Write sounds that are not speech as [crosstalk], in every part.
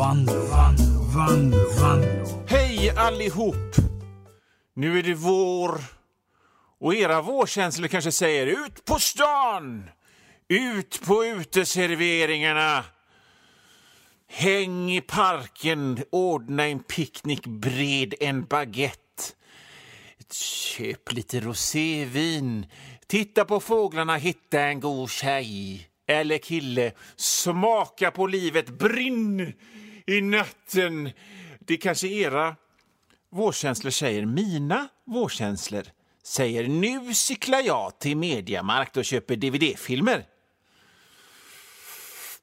Vanlo, Vanlo, Vanlo, Vanlo. Hej allihop! Nu är det vår och era vårkänslor kanske säger ut på stan! Ut på uteserveringarna! Häng i parken, ordna en picknick, bred en baguette. Köp lite rosévin. Titta på fåglarna, hitta en god tjej eller kille. Smaka på livet, brinn i natten. Det kanske era vårkänslor säger. Mina vårkänslor säger nu cyklar jag till Mediamarkt och köper dvd-filmer.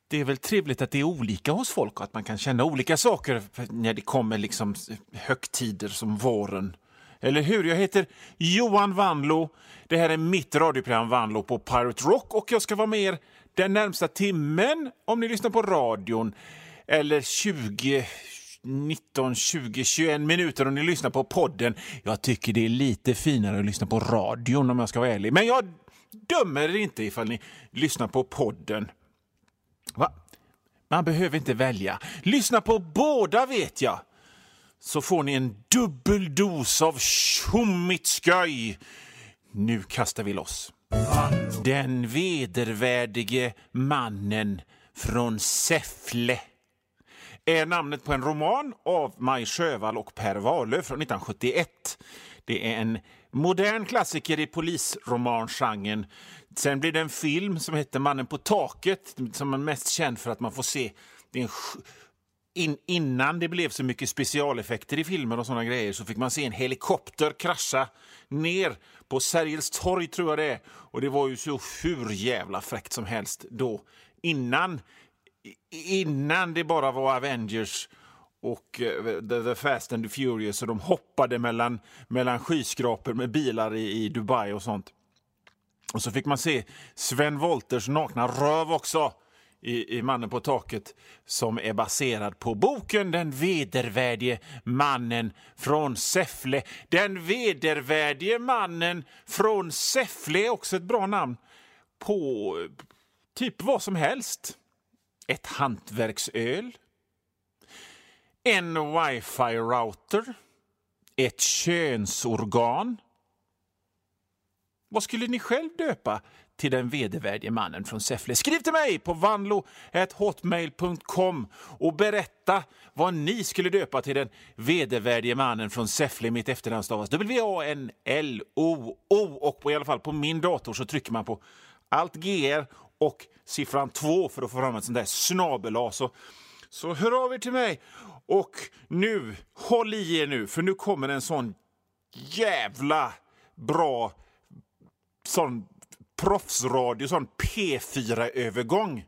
Det är väl trevligt att det är olika hos folk och att man kan känna olika saker när det kommer liksom högtider som våren. Eller hur? Jag heter Johan Vanlo. Det här är mitt radioprogram Vanlo på Pirate Rock och jag ska vara med er den närmsta timmen om ni lyssnar på radion eller 20 19, 20, 21 minuter om ni lyssnar på podden. Jag tycker det är lite finare att lyssna på radion om jag ska vara ärlig. Men jag dömer er inte ifall ni lyssnar på podden. Va? Man behöver inte välja. Lyssna på båda vet jag. Så får ni en dubbel dos av tjommigt skoj. Nu kastar vi loss. Den vedervärdige mannen från Säffle är namnet på en roman av Maj Sjövall och Per Wahlöö från 1971. Det är en modern klassiker i polisromangenren. Sen blir det en film som heter Mannen på taket som är mest känd för att man får se det en in, innan det blev så mycket specialeffekter i filmer och såna grejer så fick man se en helikopter krascha ner på Sergels torg, tror jag det är. Och det var ju så hur jävla fräckt som helst då. Innan, innan det bara var Avengers och eh, the, the, Fast and the Furious och de hoppade mellan, mellan skyskrapor med bilar i, i Dubai och sånt. Och så fick man se Sven Wolters nakna röv också i, i Mannen på taket som är baserad på boken Den vedervärdige mannen från Säffle. Den vedervärdige mannen från Säffle är också ett bra namn på eh, typ vad som helst. Ett hantverksöl. En wifi-router. Ett könsorgan. Vad skulle ni själv döpa till den vedervärdige mannen från Säffle. Skriv till mig på vanlo.hotmail.com och berätta vad ni skulle döpa till den vedervärdige mannen från Säffle. Mitt efternamn stavas W-A-N-L-O-O och på, i alla fall på min dator så trycker man på Alt GR och siffran 2 för att få fram ett sånt där snabel så, så hör av er till mig. Och nu, håll i er nu, för nu kommer en sån jävla bra sån proffsradio, sån P4-övergång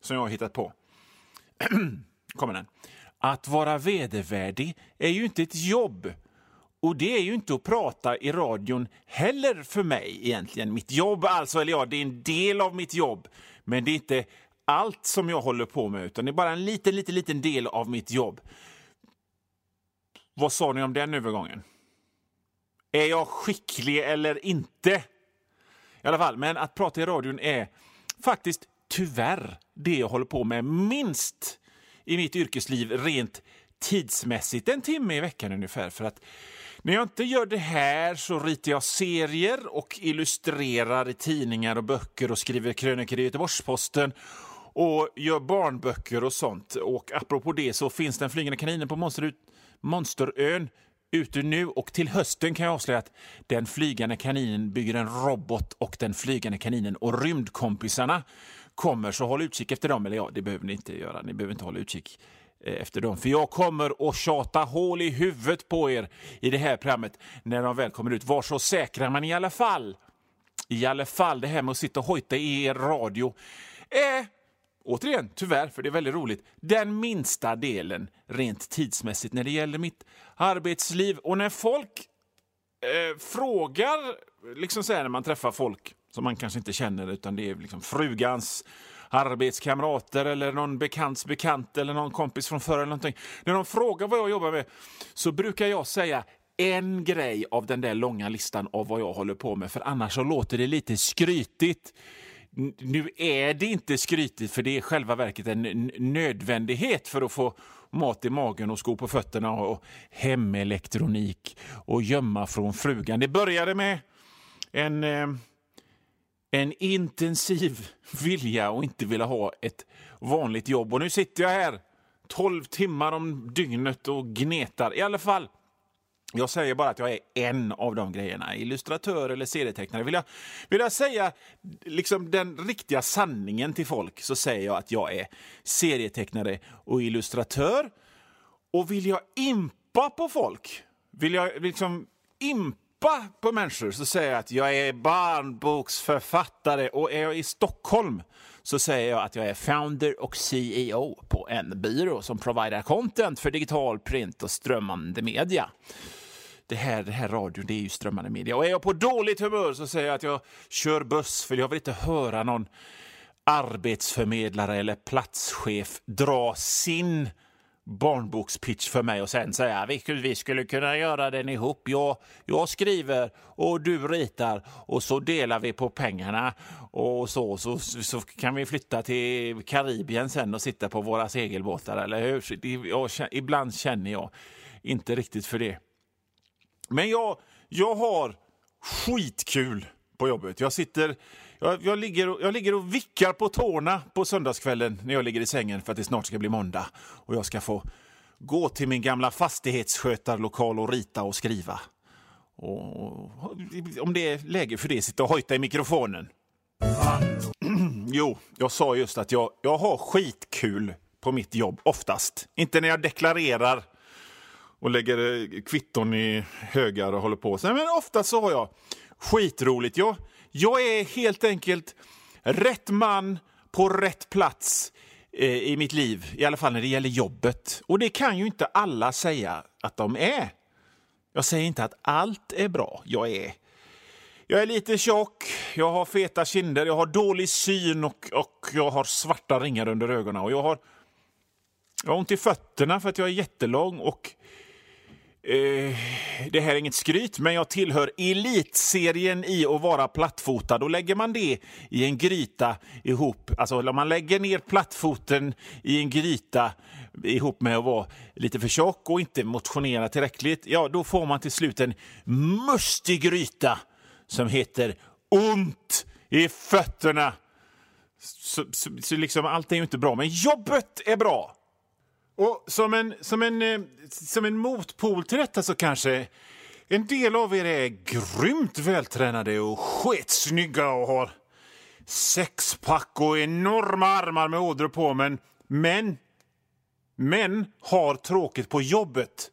som jag har hittat på. [clears throat] kommer den. Att vara vedervärdig är ju inte ett jobb. Och det är ju inte att prata i radion heller för mig egentligen. Mitt jobb alltså, eller ja, det är en del av mitt jobb. Men det är inte allt som jag håller på med, utan det är bara en liten, liten, liten del av mitt jobb. Vad sa ni om den övergången? Är jag skicklig eller inte? I alla fall, men att prata i radion är faktiskt tyvärr det jag håller på med minst i mitt yrkesliv rent tidsmässigt. En timme i veckan ungefär. För att när jag inte gör det här så ritar jag serier och illustrerar i tidningar och böcker och skriver krönikor i Göteborgs-Posten och gör barnböcker och sånt. Och apropå det så finns den flygande kaninen på Monster Monsterön ute nu och till hösten kan jag avslöja att den flygande kaninen bygger en robot och den flygande kaninen och rymdkompisarna kommer, så håll utkik efter dem. Eller ja, det behöver ni inte göra. Ni behöver inte hålla utkik Eh, efter dem. För jag kommer att tjata hål i huvudet på er i det här programmet när de väl kommer ut. Var så säkra, men i alla fall, i alla fall det här med att sitta och hojta i er radio är återigen, tyvärr, för det är väldigt roligt, den minsta delen rent tidsmässigt när det gäller mitt arbetsliv. Och när folk eh, frågar, liksom så här, när man träffar folk som man kanske inte känner, utan det är liksom frugans arbetskamrater eller någon bekants bekant eller någon kompis från förr eller någonting. När de frågar vad jag jobbar med så brukar jag säga en grej av den där långa listan av vad jag håller på med, för annars så låter det lite skrytigt. Nu är det inte skrytigt, för det är själva verket en nödvändighet för att få mat i magen och skor på fötterna och hemelektronik och gömma från frugan. Det började med en, eh, en intensiv vilja att inte vilja ha ett vanligt jobb. Och nu sitter jag här 12 timmar om dygnet och gnetar. I alla fall, jag säger bara att jag är en av de grejerna. Illustratör eller serietecknare. Vill jag, vill jag säga liksom den riktiga sanningen till folk så säger jag att jag är serietecknare och illustratör. Och vill jag impa på folk, vill jag liksom impa på människor så säger jag att jag är barnboksförfattare och är jag i Stockholm så säger jag att jag är founder och CEO på en byrå som provider content för digital print och strömmande media. Det här, det här radion, det är ju strömmande media. Och är jag på dåligt humör så säger jag att jag kör buss för jag vill inte höra någon arbetsförmedlare eller platschef dra sin barnbokspitch för mig och sen säga vi, vi skulle kunna göra den ihop. Jag, jag skriver och du ritar och så delar vi på pengarna och så, så, så kan vi flytta till Karibien sen och sitta på våra segelbåtar, eller hur? Det- Jag, ibland känner jag inte riktigt för det. Men jag, jag har skitkul på jobbet. Jag sitter... Jag, jag, ligger och, jag ligger och vickar på tårna på söndagskvällen när jag ligger i sängen för att det snart ska bli måndag och jag ska få gå till min gamla fastighetsskötarlokal och rita och skriva. Och, om det är läge för det, sitta och hojta i mikrofonen. [clears throat] Jo, jag sa just att jag, jag har skitkul på mitt jobb oftast. Inte när jag deklarerar och lägger eh, kvitton i högar och håller på. Men ofta så har jag skitroligt. Jag, jag är helt enkelt rätt man på rätt plats eh, i mitt liv, i alla fall när det gäller jobbet. Och det kan ju inte alla säga att de är. Jag säger inte att allt är bra. Jag är jag är lite tjock, jag har feta kinder, jag har dålig syn och, och jag har svarta ringar under ögonen. Och jag har, jag har ont i fötterna för att jag är jättelång och Eh, det här är inget skryt, men jag tillhör elitserien i att vara plattfotad. Då lägger man det i en gryta ihop, alltså om man lägger ner plattfoten i en gryta ihop med att vara lite för tjock och inte motionera tillräckligt, ja, då får man till slut en mustig gryta som heter ont i fötterna. Så, så, så liksom allt är ju inte bra, men jobbet är bra. Och som en, som, en, eh, som en motpol till detta så kanske en del av er är grymt vältränade och skitsnygga och har sexpack och enorma armar med ådror på, men män, men har tråkigt på jobbet.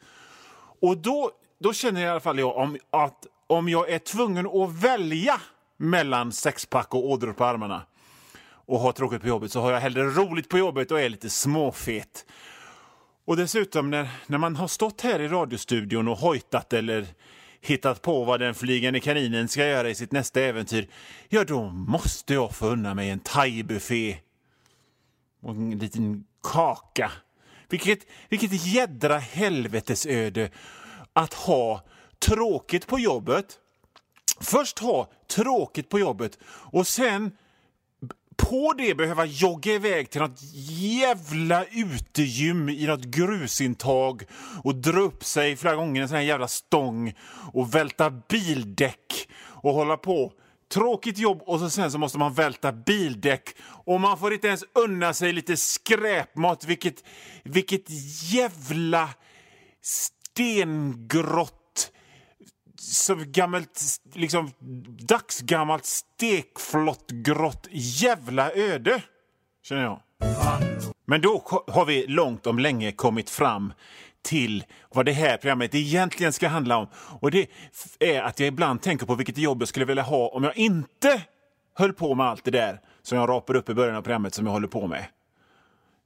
Och då, då känner i alla fall jag om, att om jag är tvungen att välja mellan sexpack och ådror på armarna och har tråkigt på jobbet så har jag hellre roligt på jobbet och är lite småfet. Och dessutom när, när man har stått här i radiostudion och hojtat eller hittat på vad den flygande kaninen ska göra i sitt nästa äventyr, ja då måste jag få unna mig en thaibuffé och en liten kaka. Vilket, vilket jädra helvetesöde att ha tråkigt på jobbet. Först ha tråkigt på jobbet och sen på det behöva jogga iväg till något jävla utegym i något grusintag och dra upp sig flera gånger en sån här jävla stång och välta bildäck och hålla på. Tråkigt jobb och så sen så måste man välta bildäck och man får inte ens unna sig lite skräpmat. Vilket, vilket jävla stengrått som gammalt, liksom dagsgammalt stekflottgrått jävla öde, känner jag. Men då har vi långt om länge kommit fram till vad det här programmet egentligen ska handla om. Och det är att jag ibland tänker på vilket jobb jag skulle vilja ha om jag inte höll på med allt det där som jag rapade upp i början av programmet som jag håller på med.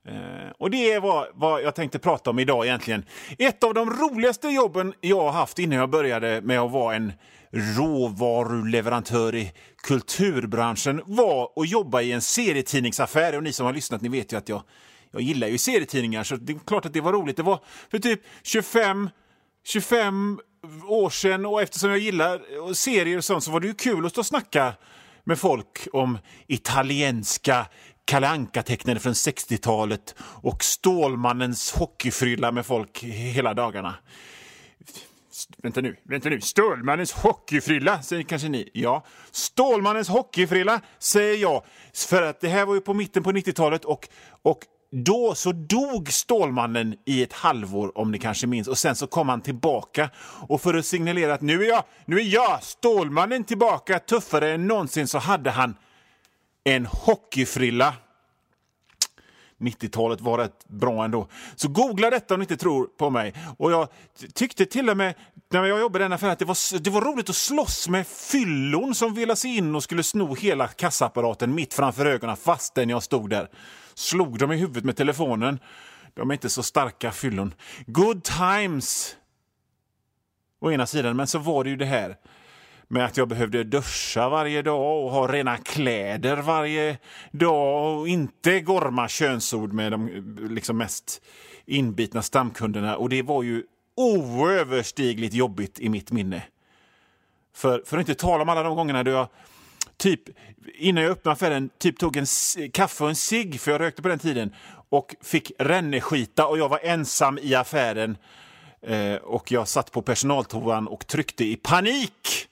Eh, Och det är vad, vad jag tänkte prata om idag egentligen. Ett av de roligaste jobben jag har haft innan jag började med att vara en råvaruleverantör i kulturbranschen var att jobba i en serietidningsaffär. Och ni som har lyssnat ni vet ju att jag, jag gillar ju serietidningar så det är klart att det var roligt. Det var för typ 25, 25 år sedan och eftersom jag gillar serier och sånt så var det ju kul att stå och snacka med folk om italienska Kalle Anka-tecknare från 60-talet och Stålmannens hockeyfrilla med folk hela dagarna. Vänta nu, vänta nu. Stålmannens hockeyfrilla, säger kanske ni. Ja, Stålmannens hockeyfrilla, säger jag. För att det här var ju på mitten på 90-talet och, och då så dog Stålmannen i ett halvår, om ni kanske minns. Och sen så kom han tillbaka. Och för att signalera att nu är jag, nu är jag Stålmannen tillbaka, tuffare än någonsin, så hade han en hockeyfrilla. 90-talet var rätt bra ändå. Så googla detta om ni inte tror på mig. Och jag tyckte till och med när jag jobbade i den affären att det var, det var roligt att slåss med fyllon som ville sig in och skulle sno hela kassaapparaten mitt framför ögonen fastän jag stod där. Slog dem i huvudet med telefonen. De är inte så starka fyllon. Good times! Å ena sidan, men så var det ju det här med att jag behövde duscha varje dag och ha rena kläder varje dag och inte gorma könsord med de liksom mest inbitna stamkunderna. Och det var ju oöverstigligt jobbigt i mitt minne. För, för att inte tala om alla de gångerna då jag typ innan jag öppnade affären typ tog en kaffe och en cigg, för jag rökte på den tiden, och fick ränneskita och jag var ensam i affären. Eh, och jag satt på personaltoan och tryckte i panik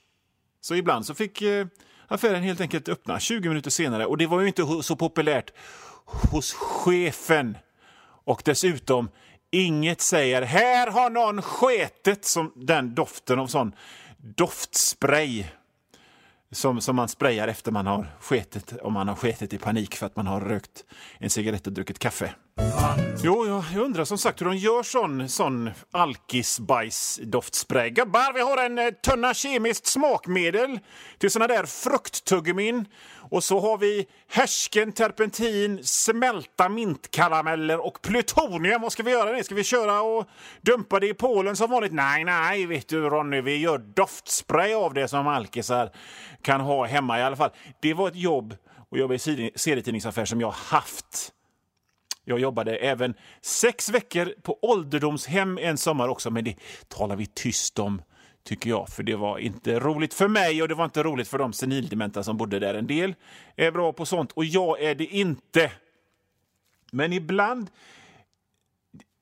så ibland så fick eh, affären helt enkelt öppna 20 minuter senare och det var ju inte så populärt hos chefen. Och dessutom, inget säger här har någon sketet som den doften av sån doftspray som, som man sprayar efter man har sketet, om man har sketet i panik för att man har rökt en cigarett och druckit kaffe. Jo, jag, jag undrar som sagt hur de gör sån, sån alkisbajsdoftspray. Gubbar, vi har en eh, tunna kemiskt smakmedel till såna där frukttuggummin. Och så har vi härsken, terpentin, smälta mintkarameller och plutonium. Vad ska vi göra? Det? Ska vi köra och dumpa det i Polen som vanligt? Nej, nej, vet du Ronny, vi gör doftspray av det som alkisar kan ha hemma i alla fall. Det var ett jobb och jobba i serietidningsaffär som jag haft jag jobbade även sex veckor på ålderdomshem en sommar också, men det talar vi tyst om tycker jag, för det var inte roligt för mig och det var inte roligt för de senildementa som bodde där. En del är bra på sånt och jag är det inte. Men ibland...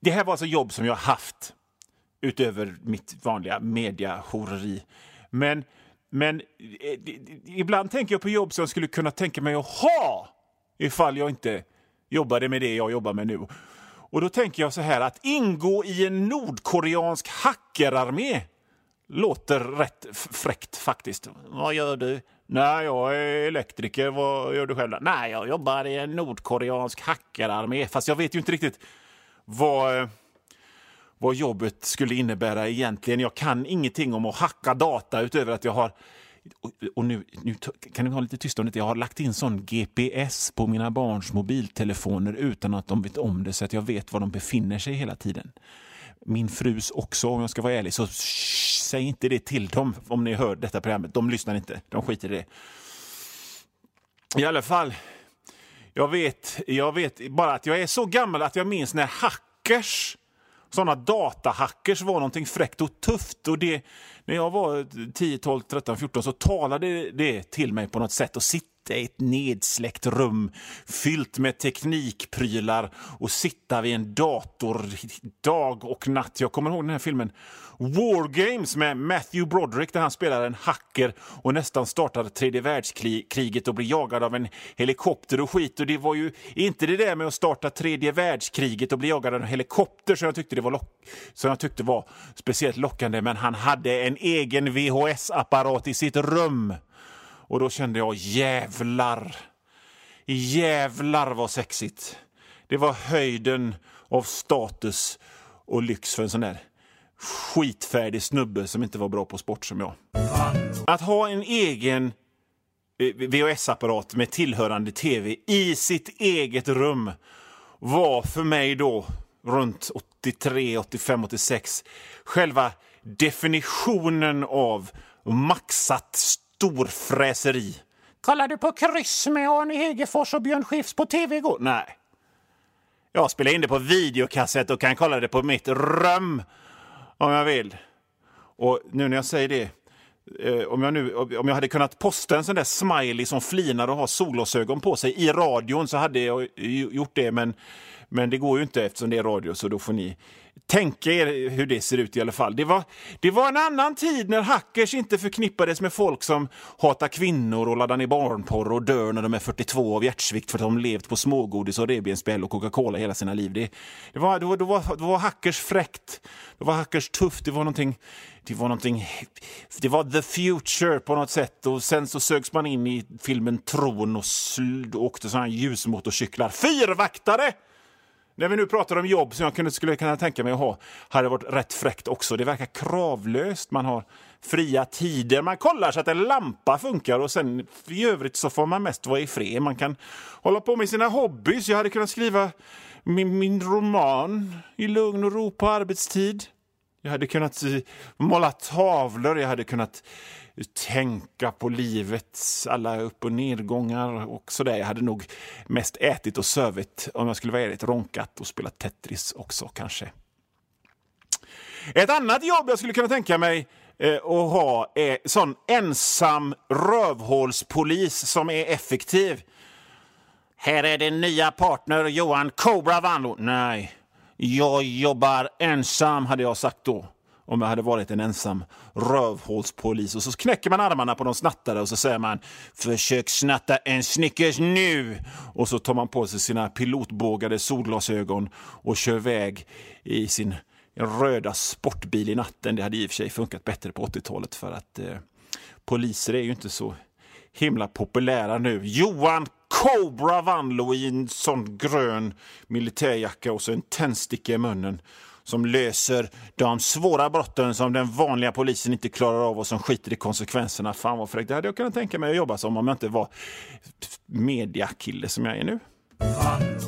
Det här var alltså jobb som jag haft utöver mitt vanliga mediahoreri. Men, men eh, ibland tänker jag på jobb som jag skulle kunna tänka mig att ha ifall jag inte jobbade med det jag jobbar med nu. Och då tänker jag så här att ingå i en nordkoreansk hackerarmé låter rätt fräckt faktiskt. Vad gör du? Nej, jag är elektriker. Vad gör du själv? Nej, jag jobbar i en nordkoreansk hackerarmé. Fast jag vet ju inte riktigt vad, eh, vad jobbet skulle innebära egentligen. Jag kan ingenting om att hacka data utöver att jag har och, och nu, nu, kan ni vara lite tysta om det? Jag har lagt in sån GPS på mina barns mobiltelefoner utan att de vet om det så att jag vet var de befinner sig hela tiden. Min frus också om jag ska vara ärlig. Så shh, säg inte det till dem om ni hör detta programmet. De lyssnar inte. De skiter i det. I alla fall, jag vet, jag vet bara att jag är så gammal att jag minns när hackers sådana datahackers var någonting fräckt och tufft. Och det, när jag var 10, 12, 13, 14 så talade det till mig på något sätt och sitt i ett nedsläckt rum fyllt med teknikprylar och sitta vid en dator dag och natt. Jag kommer ihåg den här filmen War Games med Matthew Broderick där han spelar en hacker och nästan startar tredje världskriget och blir jagad av en helikopter och skit. Och det var ju inte det där med att starta tredje världskriget och bli jagad av en helikopter som jag tyckte, det var, lock som jag tyckte var speciellt lockande, men han hade en egen VHS-apparat i sitt rum. Och då kände jag jävlar, jävlar vad sexigt. Det var höjden av status och lyx för en sån där skitfärdig snubbe som inte var bra på sport som jag. Att ha en egen eh, VHS-apparat med tillhörande tv i sitt eget rum var för mig då, runt 83, 85, 86, själva definitionen av maxat storfräseri. Kollade du på kryss med Arne Hegerfors och Björn Skifs på tv igår? Nej. Jag spelar in det på videokassett och kan kolla det på mitt rum om jag vill. Och nu när jag säger det Eh, om, jag nu, om jag hade kunnat posta en sån där smiley som flinar och har solglasögon på sig i radion så hade jag gjort det. Men, men det går ju inte eftersom det är radio, så då får ni tänka er hur det ser ut i alla fall. Det var, det var en annan tid när hackers inte förknippades med folk som hatar kvinnor och laddar ner barnporr och dör när de är 42 av hjärtsvikt för att de levt på smågodis och revbensspjäll och Coca-Cola hela sina liv. Det, det, var, det, var, det, var, det var hackers fräckt, det var hackers tufft, det var någonting det var någonting... Det var the future på något sätt. Och Sen så sögs man in i filmen Tron och, och åkte sådana här ljusmotorcyklar. Fyrvaktare! När vi nu pratar om jobb som jag kunde, skulle kunna tänka mig att ha, hade varit rätt fräckt också. Det verkar kravlöst. Man har fria tider. Man kollar så att en lampa funkar och sen i övrigt så får man mest vara i fred. Man kan hålla på med sina hobbys. Jag hade kunnat skriva min, min roman i lugn och ro på arbetstid. Jag hade kunnat eh, måla tavlor, jag hade kunnat tänka på livets alla upp och nedgångar och sådär. Jag hade nog mest ätit och sövit, om jag skulle vara ärlig, ronkat och spelat Tetris också kanske. Ett annat jobb jag skulle kunna tänka mig eh, att ha är sån ensam rövhålspolis som är effektiv. Här är din nya partner Johan Cobra Vanlo. Nej, jag jobbar ensam, hade jag sagt då om jag hade varit en ensam rövhålspolis. Och så knäcker man armarna på de snattare och så säger man “försök snatta en Snickers nu” och så tar man på sig sina pilotbågade solglasögon och kör iväg i sin röda sportbil i natten. Det hade i och för sig funkat bättre på 80-talet för att eh, poliser är ju inte så himla populära nu. Johan Cobra vann i en sån grön militärjacka och så en tändsticka i munnen som löser de svåra brotten som den vanliga polisen inte klarar av och som skiter i konsekvenserna. Fan vad fräckt. Det hade jag kunnat tänka mig att jobba som om jag inte var mediakille som jag är nu.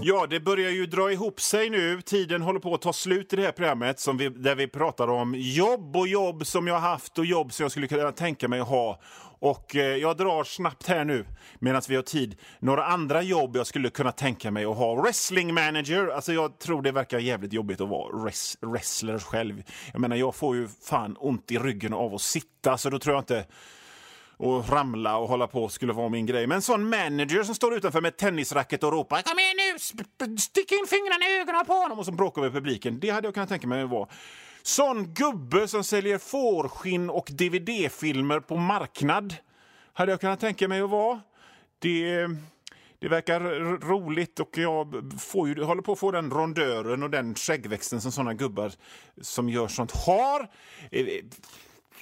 Ja, det börjar ju dra ihop sig nu. Tiden håller på att ta slut i det här programmet som vi, där vi pratar om jobb och jobb som jag haft och jobb som jag skulle kunna tänka mig att ha. Och eh, jag drar snabbt här nu, medan vi har tid, några andra jobb jag skulle kunna tänka mig att ha. Wrestling manager, alltså jag tror det verkar jävligt jobbigt att vara res wrestler själv. Jag menar, jag får ju fan ont i ryggen av att sitta, så då tror jag inte och ramla och hålla på skulle vara min grej. Men en sån manager som står utanför med tennisracket och ropar “Kom igen nu! Stick in fingrarna i ögonen på honom!” och som bråkar med publiken. Det hade jag kunnat tänka mig att vara. Sån gubbe som säljer fårskinn och dvd-filmer på marknad hade jag kunnat tänka mig att vara. Det, det verkar roligt och jag får ju, håller på att få den rondören och den skäggväxten som såna gubbar som gör sånt har. Eh, eh,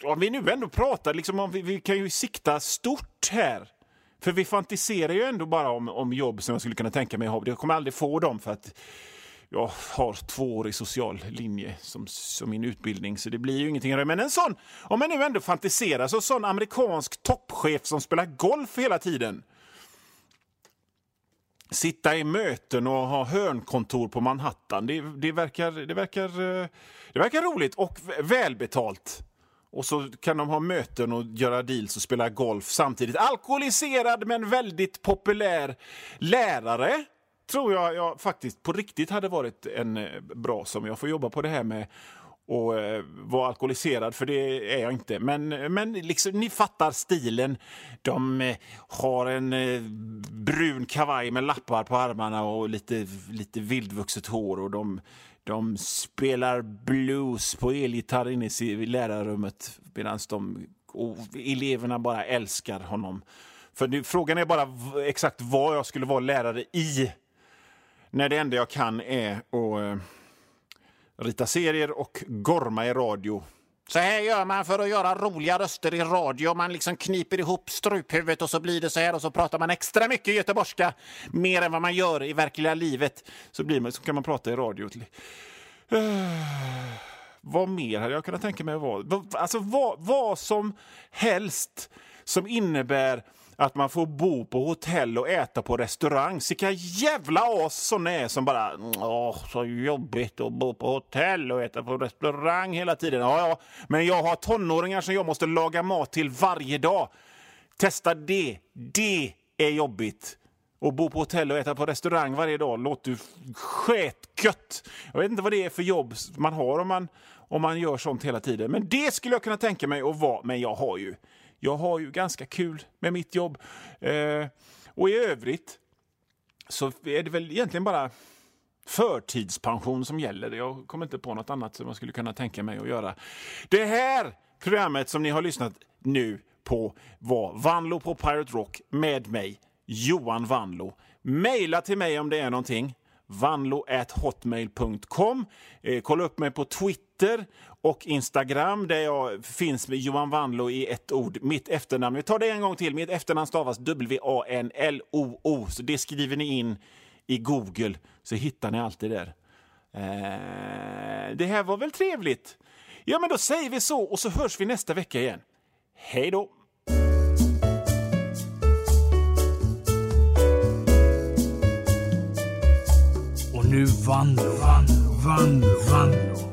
om vi nu ändå pratar, liksom, om vi, vi kan ju sikta stort här. För vi fantiserar ju ändå bara om, om jobb som jag skulle kunna tänka mig att ha. Jag kommer aldrig få dem för att jag har två år i social linje som, som min utbildning, så det blir ju ingenting. Men en sån, om man nu ändå fantiserar, så sån amerikansk toppchef som spelar golf hela tiden. Sitta i möten och ha hörnkontor på Manhattan. Det, det, verkar, det, verkar, eh, det verkar roligt och välbetalt. Och så kan de ha möten och göra deals och spela golf samtidigt. Alkoholiserad men väldigt populär lärare tror jag, jag faktiskt på riktigt hade varit en eh, bra som. Jag får jobba på det här med och eh, vara alkoholiserad, för det är jag inte. Men, eh, men liksom, ni fattar stilen. De har en brun kavaj med lappar på armarna och lite, lite vildvuxet hår. Och de, de spelar blues på elgitarr inne i lärarrummet medan de oh, eleverna bara älskar honom. För nu, frågan är bara exakt vad jag skulle vara lärare i när det enda jag kan är att eh, rita serier och gorma i radio. Så här gör man för att göra roliga röster i radio. Man liksom kniper ihop struphuvudet och så blir det så här och så pratar man extra mycket göteborgska. Mer än vad man gör i verkliga livet. Så, blir man, så kan man prata i radio. Uh, [sighs] vad mer hade jag kunnat tänka mig att vara? Alltså vad, vad som helst som innebär att man får bo på hotell och äta på restaurang. Vilka jävla as såna är som bara åh, så jobbigt att bo på hotell och äta på restaurang hela tiden. Ja, ja, men jag har tonåringar som jag måste laga mat till varje dag. Testa det. Det är jobbigt och bo på hotell och äta på restaurang varje dag låter ju sketgött. Jag vet inte vad det är för jobb man har om man, om man gör sånt hela tiden. Men det skulle jag kunna tänka mig att vara. Men jag har ju, jag har ju ganska kul med mitt jobb. Eh, och i övrigt så är det väl egentligen bara förtidspension som gäller. Jag kommer inte på något annat som jag skulle kunna tänka mig att göra. Det här programmet som ni har lyssnat nu på var Vanlo på Pirate Rock med mig, Johan Vanlo. Maila till mig om det är någonting vanlo.hotmail.com. Eh, kolla upp mig på Twitter och Instagram där jag finns med Johan Vanlo i ett ord. Mitt efternamn. Vi tar det en gång till. Mitt efternamn stavas W-A-N-L-O-O. Så det skriver ni in i Google så hittar ni alltid där. Eh, det här var väl trevligt? Ja, men då säger vi så och så hörs vi nästa vecka igen. Hej då! Nu vann, vann, vann, vann.